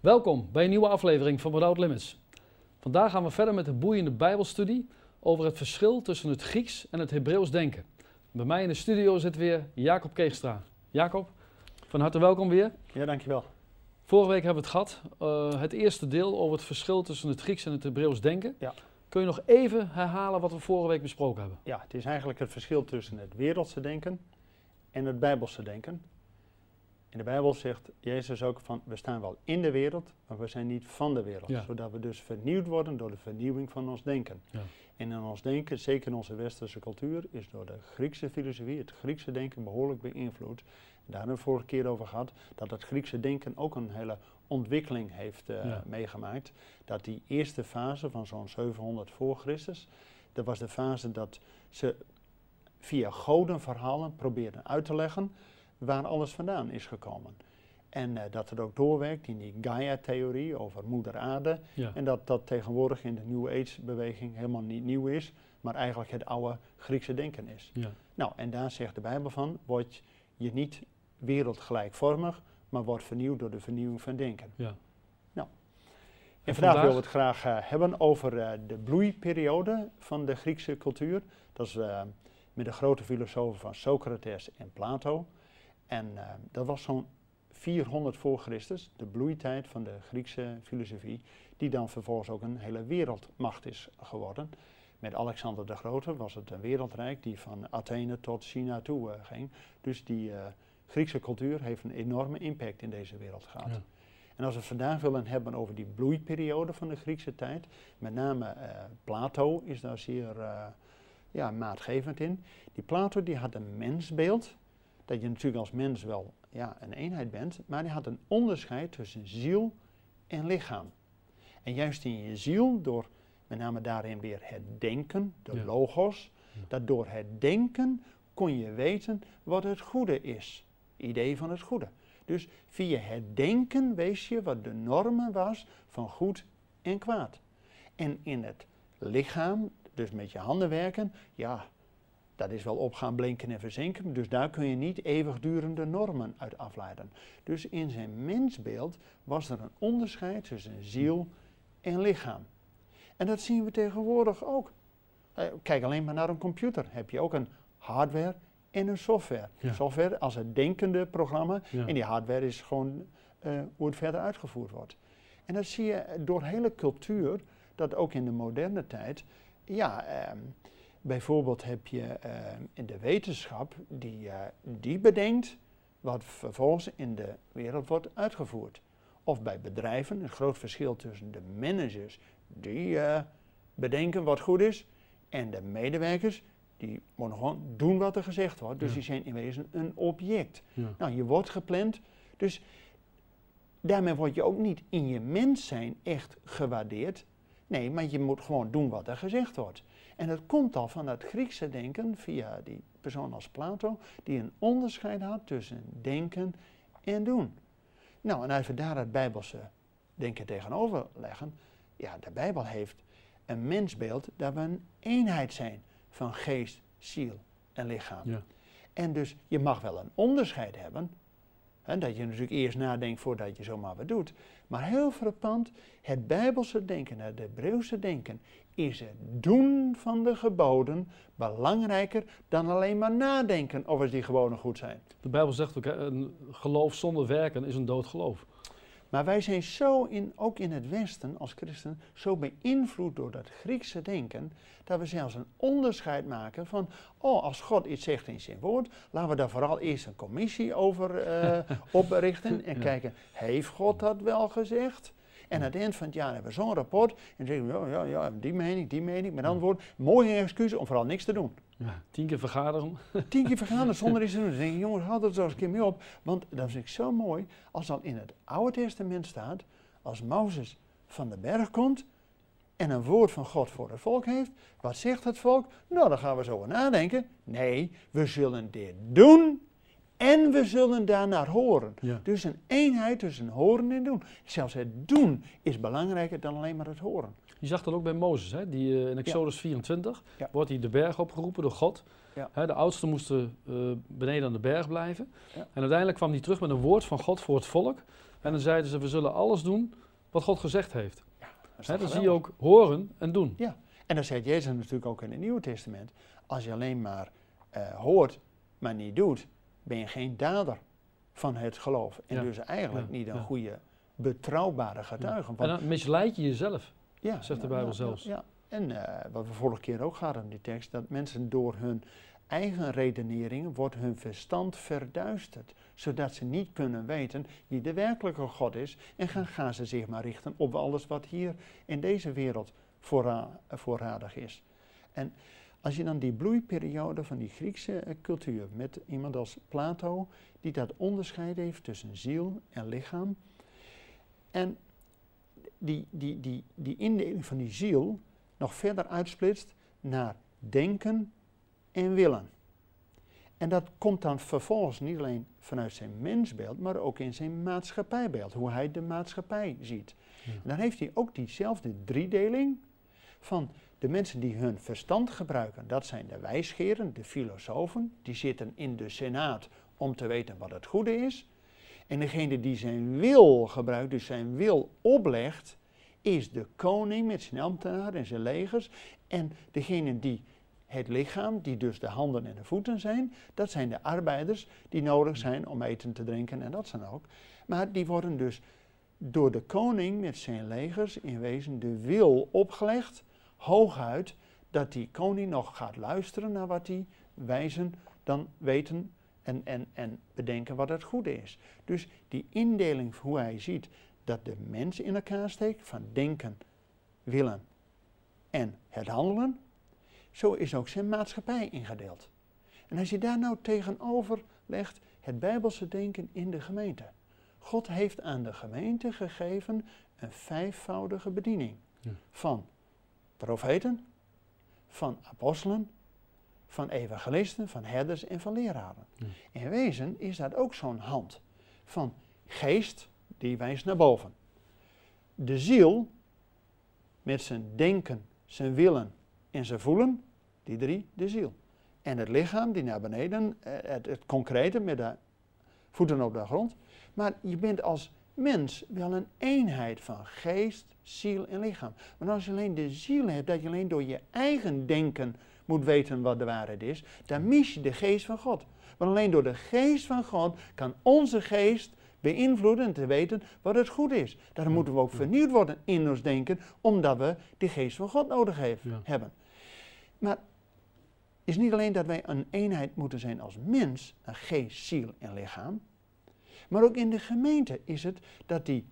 Welkom bij een nieuwe aflevering van Without Limits. Vandaag gaan we verder met een boeiende Bijbelstudie over het verschil tussen het Grieks en het Hebreeuws denken. Bij mij in de studio zit weer Jacob Keegstra. Jacob, van harte welkom weer. Ja, dankjewel. Vorige week hebben we het gehad, uh, het eerste deel over het verschil tussen het Grieks en het Hebreeuws denken. Ja. Kun je nog even herhalen wat we vorige week besproken hebben? Ja, het is eigenlijk het verschil tussen het wereldse denken en het bijbelse denken. In de Bijbel zegt Jezus ook van, we staan wel in de wereld, maar we zijn niet van de wereld. Ja. Zodat we dus vernieuwd worden door de vernieuwing van ons denken. Ja. En in ons denken, zeker in onze westerse cultuur, is door de Griekse filosofie, het Griekse denken behoorlijk beïnvloed. Daar hebben we vorige keer over gehad, dat het Griekse denken ook een hele ontwikkeling heeft uh, Ja. meegemaakt. Dat die eerste fase van zo'n 700 voor Christus, dat was de fase dat ze via godenverhalen probeerden uit te leggen waar alles vandaan is gekomen. En uh, dat het ook doorwerkt in die Gaia-theorie over moeder aarde. Ja. En dat dat tegenwoordig in de New Age-beweging helemaal niet nieuw is, maar eigenlijk het oude Griekse denken is. Ja. Nou, en daar zegt de Bijbel van, word je niet wereldgelijkvormig, maar wordt vernieuwd door de vernieuwing van denken. Ja. Nou, en, En vandaag, vandaag? willen we het graag uh, hebben over uh, de bloeiperiode van de Griekse cultuur. Dat is met de grote filosofen van Socrates en Plato. En uh, dat was zo'n 400 voor Christus, de bloeitijd van de Griekse filosofie, die dan vervolgens ook een hele wereldmacht is geworden. Met Alexander de Grote was het een wereldrijk die van Athene tot China toe uh, ging. Dus die uh, Griekse cultuur heeft een enorme impact in deze wereld gehad. Ja. En als we het vandaag willen hebben over die bloeiperiode van de Griekse tijd, met name Plato is daar zeer ja, maatgevend in. Die Plato die had een mensbeeld, dat je natuurlijk als mens wel ja, een eenheid bent, maar die had een onderscheid tussen ziel en lichaam. En juist in je ziel, door met name daarin weer het denken, de Ja. logos, Ja. dat door het denken kon je weten wat het goede is. Idee van het goede. Dus via het denken wees je wat de normen was van goed en kwaad. En in het lichaam, dus met je handen werken, ja, dat is wel opgaan, blinken en verzinken. Dus daar kun je niet eeuwigdurende normen uit afleiden. Dus in zijn mensbeeld was er een onderscheid tussen ziel en lichaam. En dat zien we tegenwoordig ook. Eh, Kijk alleen maar naar een computer. Heb je ook een hardware en een software. Ja. Software als het denkende programma Ja. en die hardware is gewoon eh, hoe het verder uitgevoerd wordt. En dat zie je door hele cultuur, dat ook in de moderne tijd, ja, ehm, bijvoorbeeld heb je in de wetenschap die, eh, die bedenkt wat vervolgens in de wereld wordt uitgevoerd. Of bij bedrijven, een groot verschil tussen de managers die eh, bedenken wat goed is en de medewerkers die moeten gewoon doen wat er gezegd wordt. Dus Ja. die zijn in wezen een object. Ja. Nou, je wordt gepland, dus daarmee word je ook niet in je mens zijn echt gewaardeerd. Nee, maar je moet gewoon doen wat er gezegd wordt. En dat komt al van dat Griekse denken via die persoon als Plato, die een onderscheid had tussen denken en doen. Nou, en als we daar het Bijbelse denken tegenover leggen, ja, de Bijbel heeft een mensbeeld dat we een eenheid zijn van geest, ziel en lichaam. Ja. En dus je mag wel een onderscheid hebben. Dat je natuurlijk eerst nadenkt voordat je zomaar wat doet. Maar heel frappant, het Bijbelse denken, het Hebreeuwse denken, is het doen van de geboden belangrijker dan alleen maar nadenken of die gewonen goed zijn. De Bijbel zegt ook, een geloof zonder werken is een dood geloof. Maar wij zijn zo, in, ook in het Westen als christen, zo beïnvloed door dat Griekse denken, dat we zelfs een onderscheid maken van, oh, als God iets zegt in zijn woord, laten we daar vooral eerst een commissie over eh, oprichten en Ja. kijken, heeft God dat wel gezegd? En aan het eind van het jaar hebben we zo'n rapport en dan zeggen we, ja, ja, ja, die mening, die mening, met andere woorden, mooie excuus om vooral niks te doen. Ja. Tien keer vergaderen. Tien keer vergaan zonder iets te doen. Dan denk ik, jongens, houd dat zo eens een keer mee op. Want dat vind ik zo mooi, als dan in het Oude Testament staat, als Mozes van de berg komt en een woord van God voor het volk heeft, wat zegt het volk? Nou, dan gaan we zo over nadenken. Nee, we zullen dit doen en we zullen daarnaar horen. Ja. Dus een eenheid tussen horen en doen. Zelfs het doen is belangrijker dan alleen maar het horen. Je zag dat ook bij Mozes, hè? Die, eh, in Exodus 24 Ja. wordt hij de berg opgeroepen door God. Ja. Hè, de oudsten moesten eh, beneden aan de berg blijven. Ja. En uiteindelijk kwam hij terug met een woord van God voor het volk. En dan zeiden ze, we zullen alles doen wat God gezegd heeft. Hè, dan zie je ook horen en doen. En dat zegt Jezus natuurlijk ook in het Nieuwe Testament. Als je alleen maar eh, hoort, maar niet doet, ben je geen dader van het geloof. En Ja. dus eigenlijk Ja, niet een goede, betrouwbare getuige. En dan misleid je jezelf. ja, zegt de Bijbel zelfs. Ja, En eh, wat we vorige keer ook hadden in die tekst, dat mensen door hun eigen redeneringen wordt hun verstand verduisterd, zodat ze niet kunnen weten wie de werkelijke God is en gaan, gaan ze zich maar richten op alles wat hier in deze wereld voorra- voorradig is. En als je dan die bloeiperiode van die Griekse eh, cultuur met iemand als Plato, die dat onderscheid heeft tussen ziel en lichaam, en die, die, die, die indeling van die ziel nog verder uitsplitst naar denken en willen. En dat komt dan vervolgens niet alleen vanuit zijn mensbeeld, maar ook in zijn maatschappijbeeld, hoe hij de maatschappij ziet. Ja. En dan heeft hij ook diezelfde driedeling van de mensen die hun verstand gebruiken. Dat zijn de wijsgeren, de filosofen, die zitten in de senaat om te weten wat het goede is. En degene die zijn wil gebruikt, dus zijn wil oplegt, is de koning met zijn ambtenaren en zijn legers. En degene die het lichaam, die dus de handen en de voeten zijn, dat zijn de arbeiders die nodig zijn om eten te drinken en dat dan ook. Maar die worden dus door de koning met zijn legers in wezen de wil opgelegd, hooguit dat die koning nog gaat luisteren naar wat die wijzen dan weten en, en, en bedenken wat het goede is. Dus die indeling hoe hij ziet dat de mens in elkaar steekt van denken, willen en het handelen, zo is ook zijn maatschappij ingedeeld. En als je daar nou tegenover legt het bijbelse denken in de gemeente. God heeft aan de gemeente gegeven een vijfvoudige bediening Ja. van profeten, van apostelen, van evangelisten, van herders en van leraren. Ja. In wezen is dat ook zo'n hand van geest die wijst naar boven. De ziel met zijn denken, zijn willen en zijn voelen, die drie, de ziel. En het lichaam die naar beneden, eh, het, het concrete met de voeten op de grond. Maar je bent als mens wel een eenheid van geest, ziel en lichaam. Want als je alleen de ziel hebt, dat je alleen door je eigen denken moet weten wat de waarheid is, dan mis je de geest van God. Want alleen door de geest van God kan onze geest beïnvloeden en te weten wat het goed is. Daarom moeten we ook vernieuwd worden in ons denken, omdat we de geest van God nodig heeft, Ja. hebben. Maar het is niet alleen dat wij een eenheid moeten zijn als mens, een geest, ziel en lichaam, maar ook in de gemeente is het dat die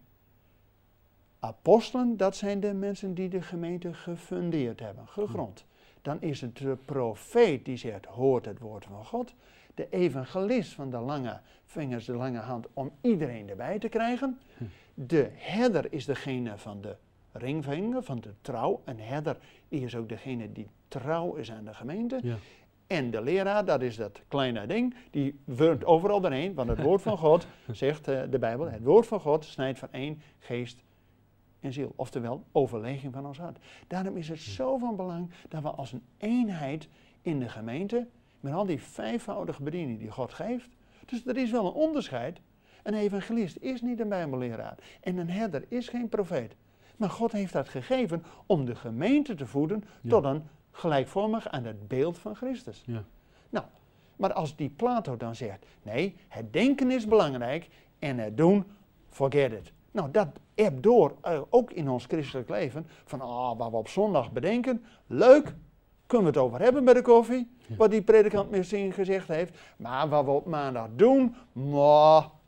apostelen, dat zijn de mensen die de gemeente gefundeerd hebben, gegrond. Dan is het de profeet die zegt, hoort het woord van God. De evangelist van de lange vingers, de lange hand, om iedereen erbij te krijgen. De herder is degene van de ringvinger, van de trouw. Een herder is ook degene die trouw is aan de gemeente. Ja. En de leraar, dat is dat kleine ding, die wurmt overal doorheen, want het woord van God, zegt eh, de Bijbel, het woord van God snijdt van één geest en ziel. Oftewel, overleging van ons hart. Daarom is het zo van belang dat we als een eenheid in de gemeente, met al die vijfvoudige bedieningen die God geeft, dus er is wel een onderscheid. Een evangelist is niet een bijbelleraar en een herder is geen profeet. Maar God heeft dat gegeven om de gemeente te voeden Ja. tot een gelijkvormig aan het beeld van Christus. Ja. Nou, maar als die Plato dan zegt, nee, het denken is belangrijk en het doen, forget it. Nou, dat ebt door, eh, ook in ons christelijk leven, van ah, wat we op zondag bedenken, leuk, kunnen we het over hebben bij de koffie, Ja. wat die predikant misschien gezegd heeft, maar wat we op maandag doen,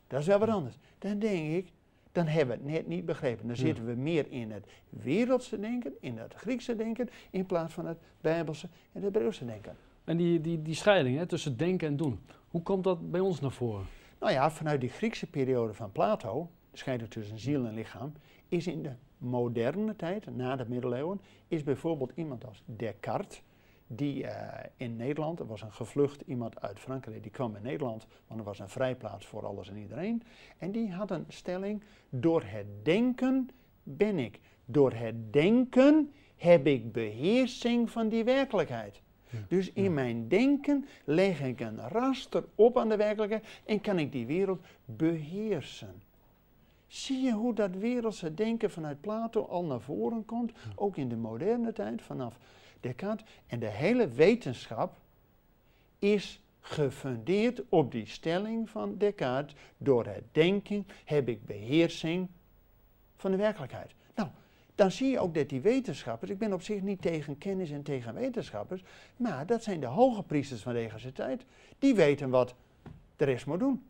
dat is wel wat anders. Dan denk ik, dan hebben we het net niet begrepen. Dan zitten we meer in het wereldse denken, in het Griekse denken, in plaats van het Bijbelse en het Hebreeuwse denken. En die, die, die scheiding hè, tussen denken en doen, hoe komt dat bij ons naar voren? Nou ja, vanuit die Griekse periode van Plato, de scheiding tussen ziel en lichaam, is in de moderne tijd, na de middeleeuwen, is bijvoorbeeld iemand als Descartes, die eh, in Nederland, er was een gevlucht iemand uit Frankrijk, die kwam in Nederland, want er was een vrijplaats voor alles en iedereen. En die had een stelling, door het denken ben ik. Door het denken heb ik beheersing van die werkelijkheid. Ja, Dus in ja. mijn denken leg ik een raster op aan de werkelijkheid en kan ik die wereld beheersen. Zie je hoe dat wereldse denken vanuit Plato al naar voren komt, ook in de moderne tijd, vanaf Descartes. En de hele wetenschap is gefundeerd op die stelling van Descartes. Door het denken heb ik beheersing van de werkelijkheid. Nou, dan zie je ook dat die wetenschappers, ik ben op zich niet tegen kennis en tegen wetenschappers, maar dat zijn de hoge priesters van deze tijd, die weten wat de rest moet doen.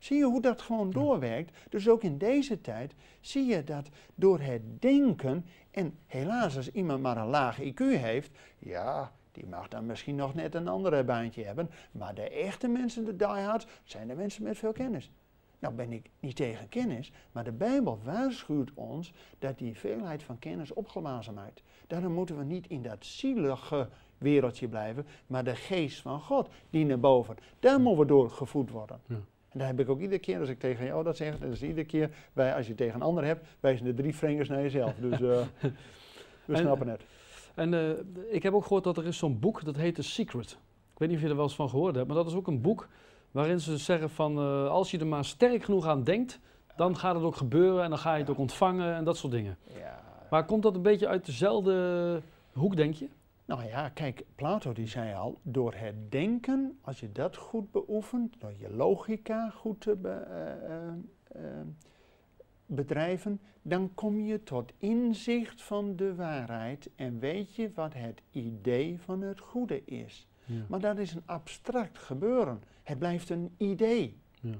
Zie je hoe dat gewoon doorwerkt? Dus ook in deze tijd zie je dat door het denken, en helaas als iemand maar een laag IQ heeft, ja, die mag dan misschien nog net een andere baantje hebben, maar de echte mensen, de diehards, zijn de mensen met veel kennis. Nou ben ik niet tegen kennis, maar de Bijbel waarschuwt ons dat die veelheid van kennis opgeblazen maakt. Daarom moeten we niet in dat zielige wereldje blijven, maar de geest van God die naar boven. Daar moeten we door gevoed worden. Ja. En daar heb ik ook iedere keer, als ik tegen jou dat zeg, dat is iedere keer, wij, als je tegen een ander hebt, wijzen de drie vingers naar jezelf. Dus uh, we snappen het. En uh, ik heb ook gehoord dat er is zo'n boek, dat heet The Secret. Ik weet niet of je er wel eens van gehoord hebt, maar dat is ook een boek waarin ze zeggen van, uh, als je er maar sterk genoeg aan denkt, dan gaat het ook gebeuren en dan ga je het ook ontvangen en dat soort dingen. Ja. Maar komt dat een beetje uit dezelfde hoek, denk je? Nou ja, kijk, Plato die zei al, door het denken, als je dat goed beoefent, door je logica goed te be, uh, uh, bedrijven, dan kom je tot inzicht van de waarheid en weet je wat het idee van het goede is. Ja. Maar dat is een abstract gebeuren. Het blijft een idee. Ja.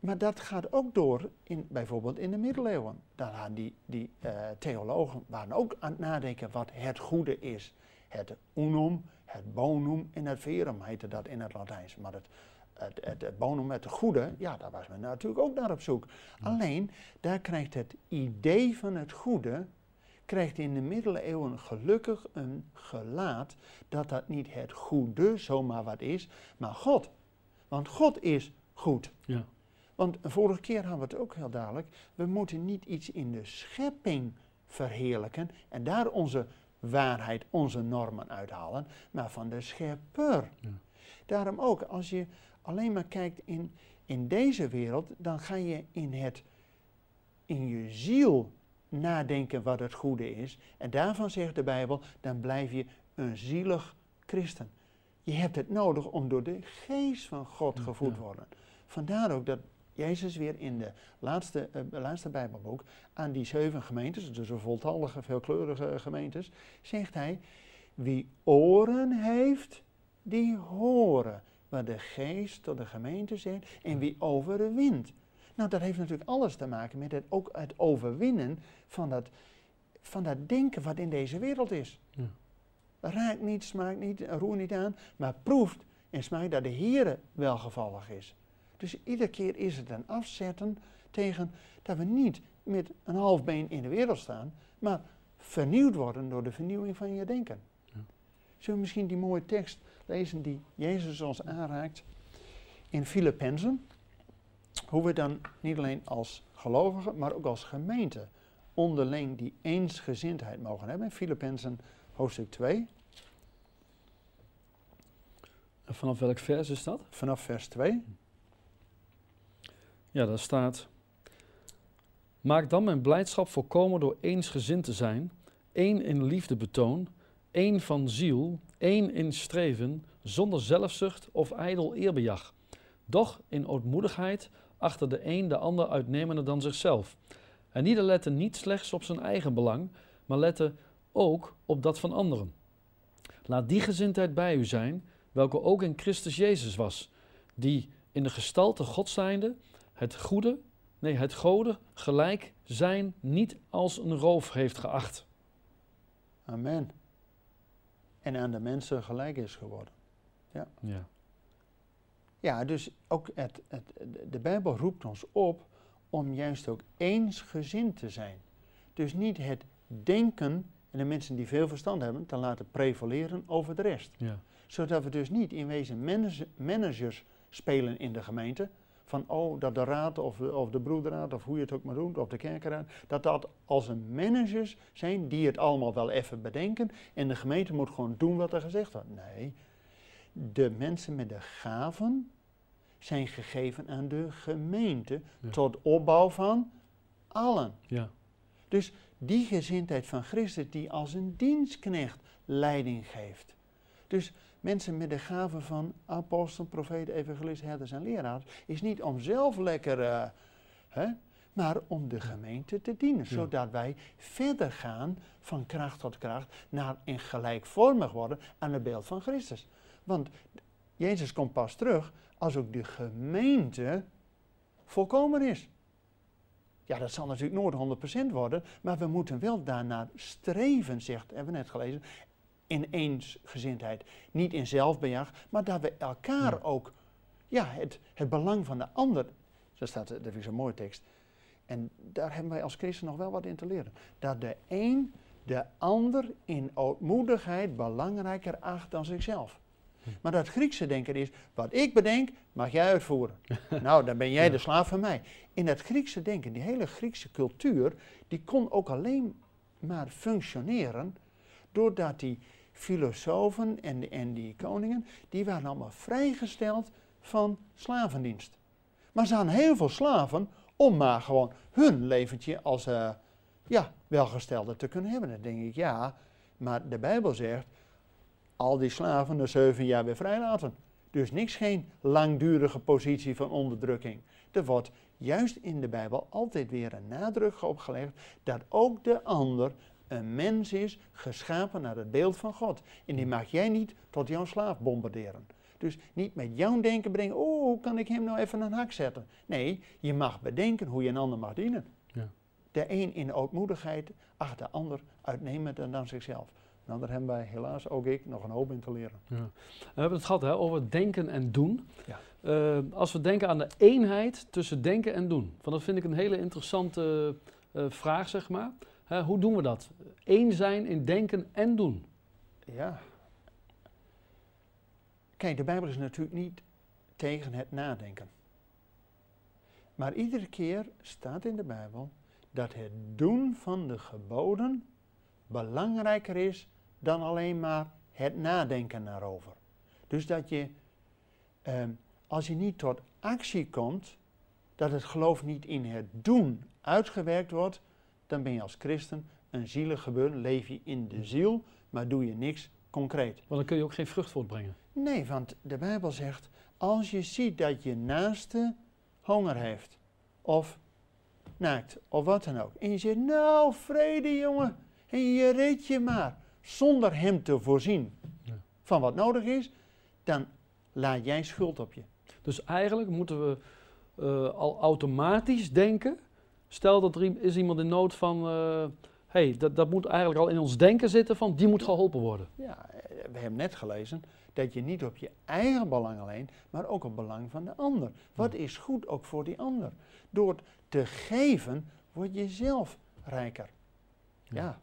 Maar dat gaat ook door, in, bijvoorbeeld in de middeleeuwen. Daar hadden die, die uh, theologen waren ook aan het nadenken wat het goede is het unum, het bonum en het verum heette dat in het Latijns. Maar het, het, het, het bonum, het goede, ja, daar was men natuurlijk ook naar op zoek. Alleen, daar krijgt het idee van het goede, krijgt in de middeleeuwen gelukkig een gelaat dat dat niet het goede zomaar wat is, maar God. Want God is goed. Ja. Want vorige keer hadden we het ook heel duidelijk, we moeten niet iets in de schepping verheerlijken en daar onze waarheid onze normen uithalen, maar van de schepper. Ja. Daarom ook, als je alleen maar kijkt in, in deze wereld, dan ga je in, het, in je ziel nadenken wat het goede is. En daarvan zegt de Bijbel, dan blijf je een zielig christen. Je hebt het nodig om door de geest van God gevoed te worden. Vandaar ook dat Jezus weer in de laatste, uh, laatste Bijbelboek aan die zeven gemeentes, dus een voltallige, veelkleurige gemeentes, zegt hij, wie oren heeft, die horen wat de geest tot de gemeente zegt en wie overwint. Nou, dat heeft natuurlijk alles te maken met het, ook het overwinnen van dat, van dat denken wat in deze wereld is. Ja. Raakt niet, smaakt niet, roer niet aan, maar proeft en smaakt dat de Heere welgevallig is. Dus iedere keer is het een afzetten tegen dat we niet met een half been in de wereld staan, maar vernieuwd worden door de vernieuwing van je denken. Ja. Zullen we misschien die mooie tekst lezen die Jezus ons aanraakt in Filippenzen? Hoe we dan niet alleen als gelovigen, maar ook als gemeente onderling die eensgezindheid mogen hebben. Filippenzen hoofdstuk 2. En vanaf welk vers is dat? Vanaf vers 2. Ja, daar staat. Maak dan mijn blijdschap volkomen door eensgezind te zijn, één in liefde betoon, één van ziel, één in streven, zonder zelfzucht of ijdel eerbejag. Doch in ootmoedigheid achter de een de ander uitnemender dan zichzelf. En ieder lette niet slechts op zijn eigen belang, maar lette ook op dat van anderen. Laat die gezindheid bij u zijn, welke ook in Christus Jezus was, die in de gestalte God zijnde het goede, nee, het gode gelijk zijn niet als een roof heeft geacht. Amen. En aan de mensen gelijk is geworden. Ja. Ja, ja dus ook het, het, de Bijbel roept ons op om juist ook eensgezind te zijn. Dus niet het denken en de mensen die veel verstand hebben te laten prevaleren over de rest. Ja. Zodat we dus niet in wezen managers spelen in de gemeente, van oh, dat de raad of de, of de broederraad, of hoe je het ook maar doet, of de kerkenraad, dat dat als een managers zijn die het allemaal wel even bedenken en de gemeente moet gewoon doen wat er gezegd wordt. Nee, de mensen met de gaven zijn gegeven aan de gemeente tot opbouw van allen. Ja. Dus die gezindheid van Christus die als een dienstknecht leiding geeft. Dus mensen met de gaven van apostel, profeet, evangelist, herders en leraars is niet om zelf lekker, eh, hè, maar om de gemeente te dienen. Zodat wij verder gaan van kracht tot kracht naar en gelijkvormig worden aan het beeld van Christus. Want Jezus komt pas terug als ook de gemeente volkomen is. Ja, dat zal natuurlijk nooit 100% worden, maar we moeten wel daarnaar streven, zegt, hebben we net gelezen, in eensgezindheid. Niet in zelfbejag, maar dat we elkaar ook, ja, het, het belang van de ander, dat staat, dat is een mooie tekst, en daar hebben wij als christen nog wel wat in te leren. Dat de een de ander in ootmoedigheid belangrijker acht dan zichzelf. Maar dat Griekse denken is, wat ik bedenk, mag jij uitvoeren. nou, dan ben jij de slaaf van mij. In dat Griekse denken, die hele Griekse cultuur, die kon ook alleen maar functioneren doordat die filosofen en, en die koningen, die waren allemaal vrijgesteld van slavendienst. Maar ze hadden heel veel slaven om maar gewoon hun leventje als uh, ja, welgestelde te kunnen hebben. Dan denk ik, ja, maar de Bijbel zegt, al die slaven na zeven jaar weer vrijlaten. Dus niks geen langdurige positie van onderdrukking. Er wordt juist in de Bijbel altijd weer een nadruk opgelegd dat ook de ander een mens is geschapen naar het beeld van God. En die mag jij niet tot jouw slaaf bombarderen. Dus niet met jouw denken brengen, oh, hoe kan ik hem nou even een hak zetten? Nee, je mag bedenken hoe je een ander mag dienen. Ja. De een in ootmoedigheid, ach de ander uitnemender dan zichzelf. Nou, daar hebben wij helaas, ook ik, nog een hoop in te leren. Ja. We hebben het gehad hè, over denken en doen. Ja. Uh, als we denken aan de eenheid tussen denken en doen. Van dat vind ik een hele interessante uh, vraag, zeg maar. Hoe doen we dat? Eén zijn in denken en doen. Ja. Kijk, de Bijbel is natuurlijk niet tegen het nadenken. Maar iedere keer staat in de Bijbel dat het doen van de geboden belangrijker is dan alleen maar het nadenken daarover. Dus dat je, ehm, als je niet tot actie komt, dat het geloof niet in het doen uitgewerkt wordt, dan ben je als christen een zielig gebeuren, leef je in de ziel, maar doe je niks concreet. Want dan kun je ook geen vrucht voortbrengen. Nee, want de Bijbel zegt, als je ziet dat je naaste honger heeft, of naakt, of wat dan ook, en je zegt, nou vrede jongen, en je reed je maar, zonder hem te voorzien van wat nodig is, dan laat jij schuld op je. Dus eigenlijk moeten we uh, al automatisch denken. Stel dat er is iemand in nood van. Uh, hey, dat, dat moet eigenlijk al in ons denken zitten van die moet geholpen worden. Ja, eh, we hebben net gelezen dat je niet op je eigen belang alleen, maar ook op belang van de ander. Wat is goed ook voor die ander? Door te geven word je zelf rijker. Ja.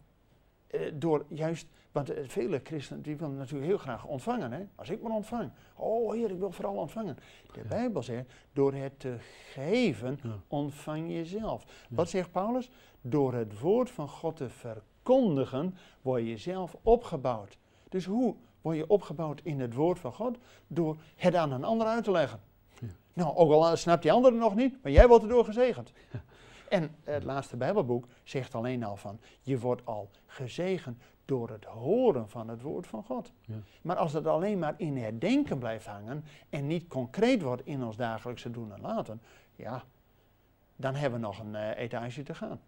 ja. door juist want eh, vele christenen die willen natuurlijk heel graag ontvangen. Hè? Als ik maar ontvang. Oh Heer, ik wil vooral ontvangen. De Bijbel zegt, door het te geven ontvang je zelf. Wat zegt Paulus? Door het woord van God te verkondigen, word je zelf opgebouwd. Dus hoe word je opgebouwd in het woord van God? Door het aan een ander uit te leggen. Nou, ook al snapt die ander nog niet, maar jij wordt erdoor gezegend. En het laatste Bijbelboek zegt alleen al van, je wordt al gezegend door het horen van het woord van God. Ja. Maar als het alleen maar in het denken blijft hangen en niet concreet wordt in ons dagelijkse doen en laten, ja, dan hebben we nog een uh, etage te gaan.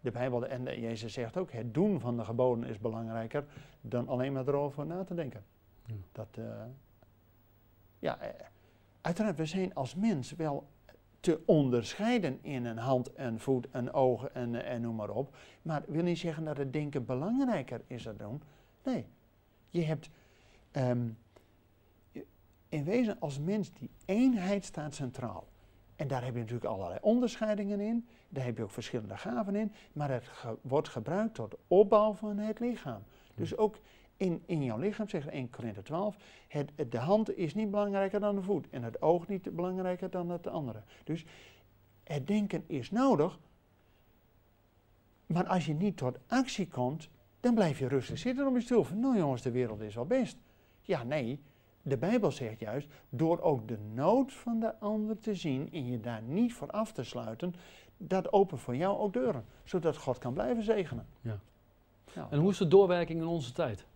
De Bijbel en de, Jezus zegt ook, het doen van de geboden is belangrijker dan alleen maar erover na te denken. Ja. Dat, uh, ja, uh, uiteraard, we zijn als mens wel te onderscheiden in een hand, een voet, een oog en, en noem maar op. Maar wil niet zeggen dat het denken belangrijker is dan doen. Nee, je hebt um, in wezen als mens die eenheid staat centraal. En daar heb je natuurlijk allerlei onderscheidingen in. Daar heb je ook verschillende gaven in. Maar het wordt gebruikt tot opbouw van het lichaam. Dus ook in, in jouw lichaam, zegt 1 Korinther 12, het, de hand is niet belangrijker dan de voet en het oog niet belangrijker dan het andere. Dus het denken is nodig, maar als je niet tot actie komt, dan blijf je rustig zitten op je stoel. Van, nou jongens, de wereld is wel best. Ja, nee, de Bijbel zegt juist, door ook de nood van de ander te zien en je daar niet voor af te sluiten, dat opent voor jou ook deuren, zodat God kan blijven zegenen. Ja. Nou, En hoe is de doorwerking in onze tijd?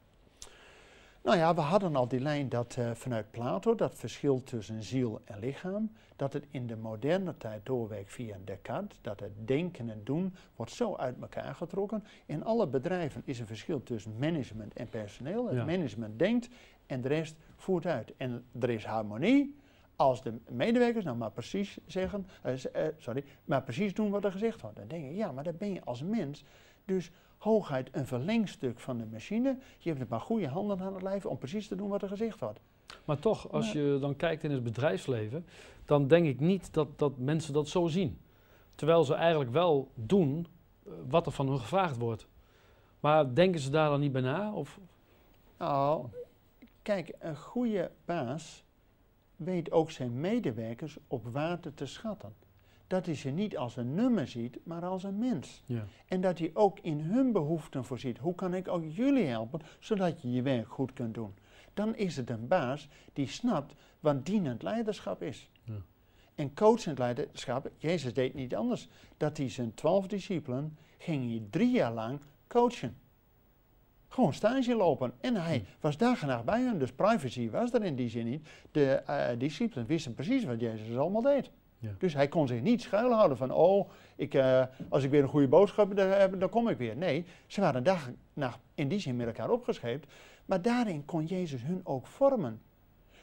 Nou ja, we hadden al die lijn dat eh, vanuit Plato, dat verschil tussen ziel en lichaam, dat het in de moderne tijd doorwerkt via Descartes, dat het denken en doen wordt zo uit elkaar getrokken. In alle bedrijven is een verschil tussen management en personeel. Het Ja. management denkt en de rest voert uit. En er is harmonie als de medewerkers nou maar precies zeggen, eh, eh, sorry, maar precies doen wat er gezegd wordt. Dan denk je, ja, maar dat ben je als mens. Dus hooguit een verlengstuk van de machine. Je hebt het maar goede handen aan het lijf om precies te doen wat er gezegd wordt. Maar toch, als Ja. je dan kijkt in het bedrijfsleven, dan denk ik niet dat, dat mensen dat zo zien. Terwijl ze eigenlijk wel doen eh, wat er van hun gevraagd wordt. Maar denken ze daar dan niet bij na? Of, Nou, kijk, een goede baas weet ook zijn medewerkers op waarde te schatten. Dat hij ze niet als een nummer ziet, maar als een mens. ja. En dat hij ook in hun behoeften voorziet. Hoe kan ik ook jullie helpen, zodat je je werk goed kunt doen? Dan is het een baas die snapt wat dienend leiderschap is. Ja. En coachend leiderschap, Jezus deed niet anders. Dat hij zijn twaalf discipelen ging hij drie jaar lang coachen. Gewoon stage lopen. En hij Hm. was dagennacht bij hen, dus privacy was er in die zin niet. De eh, discipelen wisten precies wat Jezus allemaal deed. Ja. Dus hij kon zich niet schuilhouden van, oh, ik, eh, als ik weer een goede boodschap heb, dan, heb, dan kom ik weer. Nee, ze waren dag nacht in die zin met elkaar opgescheept. Maar daarin kon Jezus hun ook vormen.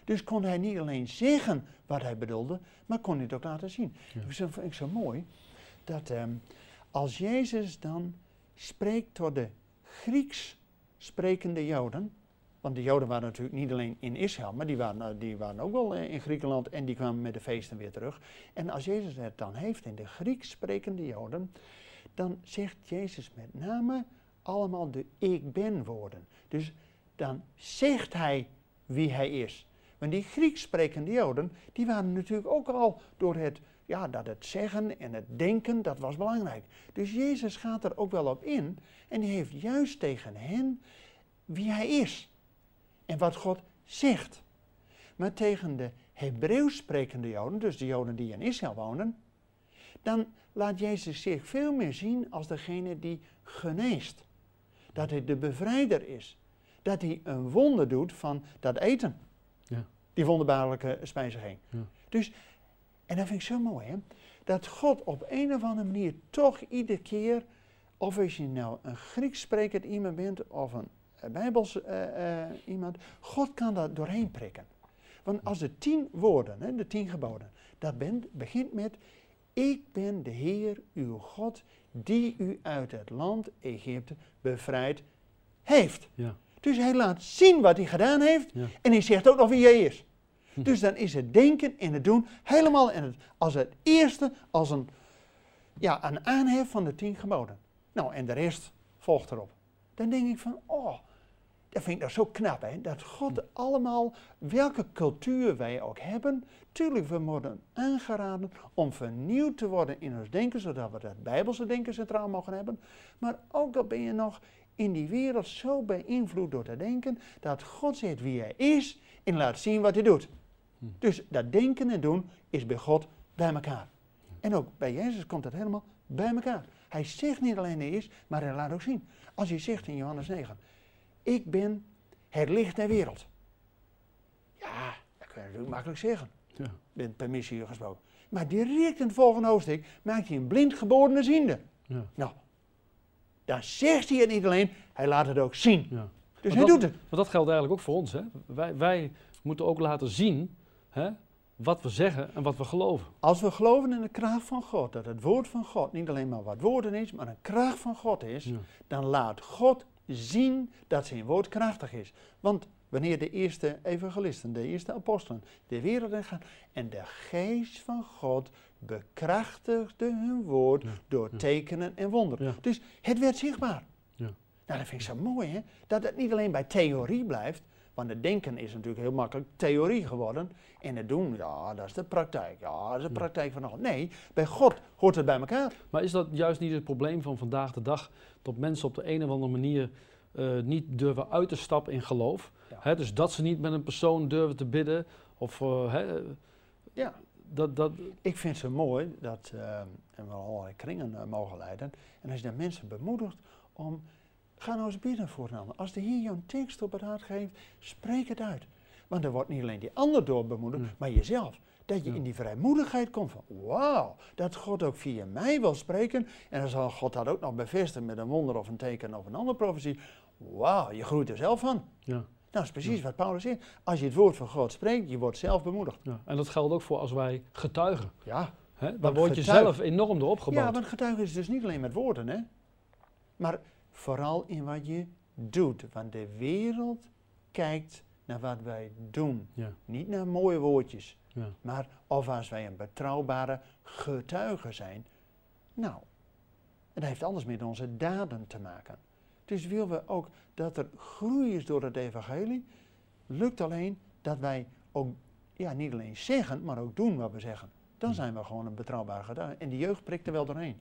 Dus kon hij niet alleen zeggen wat hij bedoelde, maar kon hij het ook laten zien. Ja. Dus dat vind ik zo mooi, dat ehm, als Jezus dan spreekt tot de Grieks sprekende Joden, want de Joden waren natuurlijk niet alleen in Israël, maar die waren, eh, die waren ook wel eh, in Griekenland en die kwamen met de feesten weer terug. En als Jezus het dan heeft in de Grieks sprekende Joden, dan zegt Jezus met name allemaal de ik ben woorden. Dus dan zegt hij wie hij is. Want die Grieks sprekende Joden, die waren natuurlijk ook al door het, ja, dat het zeggen en het denken, dat was belangrijk. Dus Jezus gaat er ook wel op in en die heeft juist tegen hen wie hij is en wat God zegt. Maar tegen de Hebreeuws sprekende Joden, dus de Joden die in Israël wonen, dan laat Jezus zich veel meer zien als degene die geneest. Dat hij de bevrijder is. Dat hij een wonder doet van dat eten. Ja. Die wonderbaarlijke spijziging. Ja. Dus, en dat vind ik zo mooi, hè? Dat God op een of andere manier toch iedere keer, of als je nou een Grieks sprekend iemand bent of een Bijbels eh, eh, iemand, God kan daar doorheen prikken. Want als de tien woorden, hè, de tien geboden, dat bent, begint met, ik ben de Heer, uw God, die u uit het land Egypte bevrijd heeft. Ja. Dus hij laat zien wat hij gedaan heeft Ja. en hij zegt ook nog wie hij is. Hm. Dus dan is het denken en het doen helemaal en het, als het eerste, als een, ja, een aanhef van de tien geboden. Nou, en de rest volgt erop. Dan denk ik van, oh, dat vind ik nou zo knap, hè? Dat God allemaal, welke cultuur wij ook hebben, tuurlijk, we worden aangeraden om vernieuwd te worden in ons denken, zodat we dat Bijbelse denken centraal mogen hebben. Maar ook al ben je nog in die wereld zo beïnvloed door te denken, dat God zegt wie hij is en laat zien wat hij doet. Hm. Dus dat denken en doen is bij God bij elkaar. En ook bij Jezus komt dat helemaal bij elkaar. Hij zegt niet alleen hij is, maar hij laat ook zien. Als hij zegt in Johannes 9, ik ben het licht der wereld. Ja, dat kun je natuurlijk makkelijk zeggen. Ja. Met permissie gesproken. Maar direct in het volgende hoofdstuk maakt hij een blind geborene ziende. Ja. Nou, dan zegt hij het niet alleen, hij laat het ook zien. Ja. Dus Maar hij dat- doet het. Maar dat geldt eigenlijk ook voor ons. Hè? Wij, wij moeten ook laten zien hè, wat we zeggen en wat we geloven. Als we geloven in de kracht van God, dat het woord van God niet alleen maar wat woorden is, maar een kracht van God is, Ja. dan laat God zien dat zijn woord krachtig is. Want wanneer de eerste evangelisten, de eerste apostelen, de wereld in gaan en de geest van God bekrachtigde hun woord Ja, door ja. tekenen en wonderen. Ja. Dus het werd zichtbaar. Ja. Nou, dat vind ik zo mooi, hè? Dat het niet alleen bij theorie blijft, want het denken is natuurlijk heel makkelijk theorie geworden. En het doen, ja, dat is de praktijk. Ja, dat is de praktijk van God. Nee, bij God hoort het bij elkaar. Maar is dat juist niet het probleem van vandaag de dag? Dat mensen op de een of andere manier eh, niet durven uit te stappen in geloof. Ja. Hè, dus dat ze niet met een persoon durven te bidden. Of, hè, Ja. dat, dat, Ik vind het zo mooi dat uh, en we allerlei kringen uh, mogen leiden. En als je dan mensen bemoedigt om, ga nou eens bidden voor een ander. Als de Heer jou een tekst op het hart geeft, spreek het uit. Want er wordt niet alleen die ander door bemoedigd, Mm. maar jezelf. Dat je Ja. in die vrijmoedigheid komt van, wauw, dat God ook via mij wil spreken. En dan zal God dat ook nog bevestigen met een wonder of een teken of een andere profetie. Wauw, je groeit er zelf van. ja, Nou, dat is precies wat Paulus zegt. Als je het woord van God spreekt, je wordt zelf bemoedigd. ja. En dat geldt ook voor als wij getuigen. Ja, Hè? Dan word je zelf enorm erop gebouwd. Ja, want getuigen is dus niet alleen met woorden, hè? Maar vooral in wat je doet. Want de wereld kijkt naar wat wij doen. Ja. Niet naar mooie woordjes. Ja. Maar of als wij een betrouwbare getuige zijn. Nou, dat heeft alles met onze daden te maken. Dus willen we ook dat er groei is door het evangelie, lukt alleen dat wij ook ja, niet alleen zeggen, maar ook doen wat we zeggen. Dan zijn we gewoon een betrouwbare getuige. En die jeugd prikt er wel doorheen.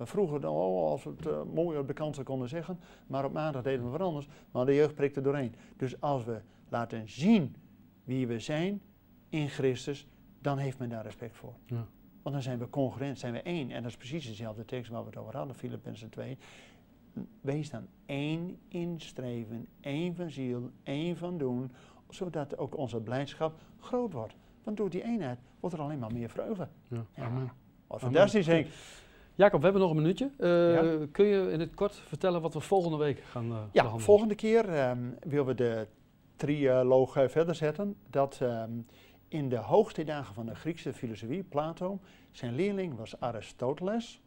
We vroegen dan, oh, als we het eh, mooi op de kansen konden zeggen, maar op maandag deden we wat anders. Maar de jeugd prikt er doorheen. Dus als we laten zien wie we zijn in Christus, dan heeft men daar respect voor. Ja. Want dan zijn we congruent, zijn we één. En dat is precies dezelfde tekst waar we het over hadden, Filippenzen 2. Wees dan één in streven, één van ziel, één van doen, zodat ook onze blijdschap groot wordt. Want door die eenheid wordt er alleen maar meer vreugde. Ja. Ja. Amen. Wat fantastisch, Henk. Jacob, we hebben nog een minuutje. Eh, Ja. Kun je in het kort vertellen wat we volgende week gaan eh Ja, behandelen? volgende keer ehm, willen we de trialoog eh, verder zetten. Dat ehm, in de hoogste dagen van de Griekse filosofie, Plato, zijn leerling was Aristoteles.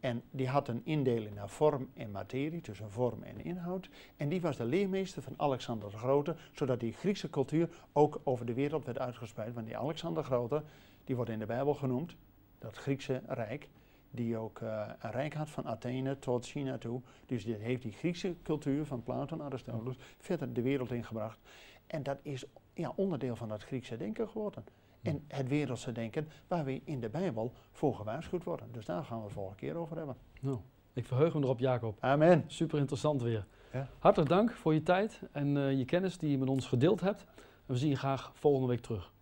En die had een indeling naar vorm en materie, tussen vorm en inhoud. En die was de leermeester van Alexander de Grote, zodat die Griekse cultuur ook over de wereld werd uitgespreid. Want die Alexander de Grote, die wordt in de Bijbel genoemd, dat Griekse rijk, die ook eh, een rijk had van Athene tot China toe. Dus dit heeft die Griekse cultuur van Plato en Aristoteles verder de wereld ingebracht. En dat is ja, onderdeel van dat Griekse denken geworden. En het wereldse denken waar we in de Bijbel voor gewaarschuwd worden. Dus daar gaan we het volgende keer over hebben. Nou, ik verheug me erop, Jacob. Amen. Super interessant weer. Ja. Hartelijk dank voor je tijd en eh, je kennis die je met ons gedeeld hebt. En we zien je graag volgende week terug.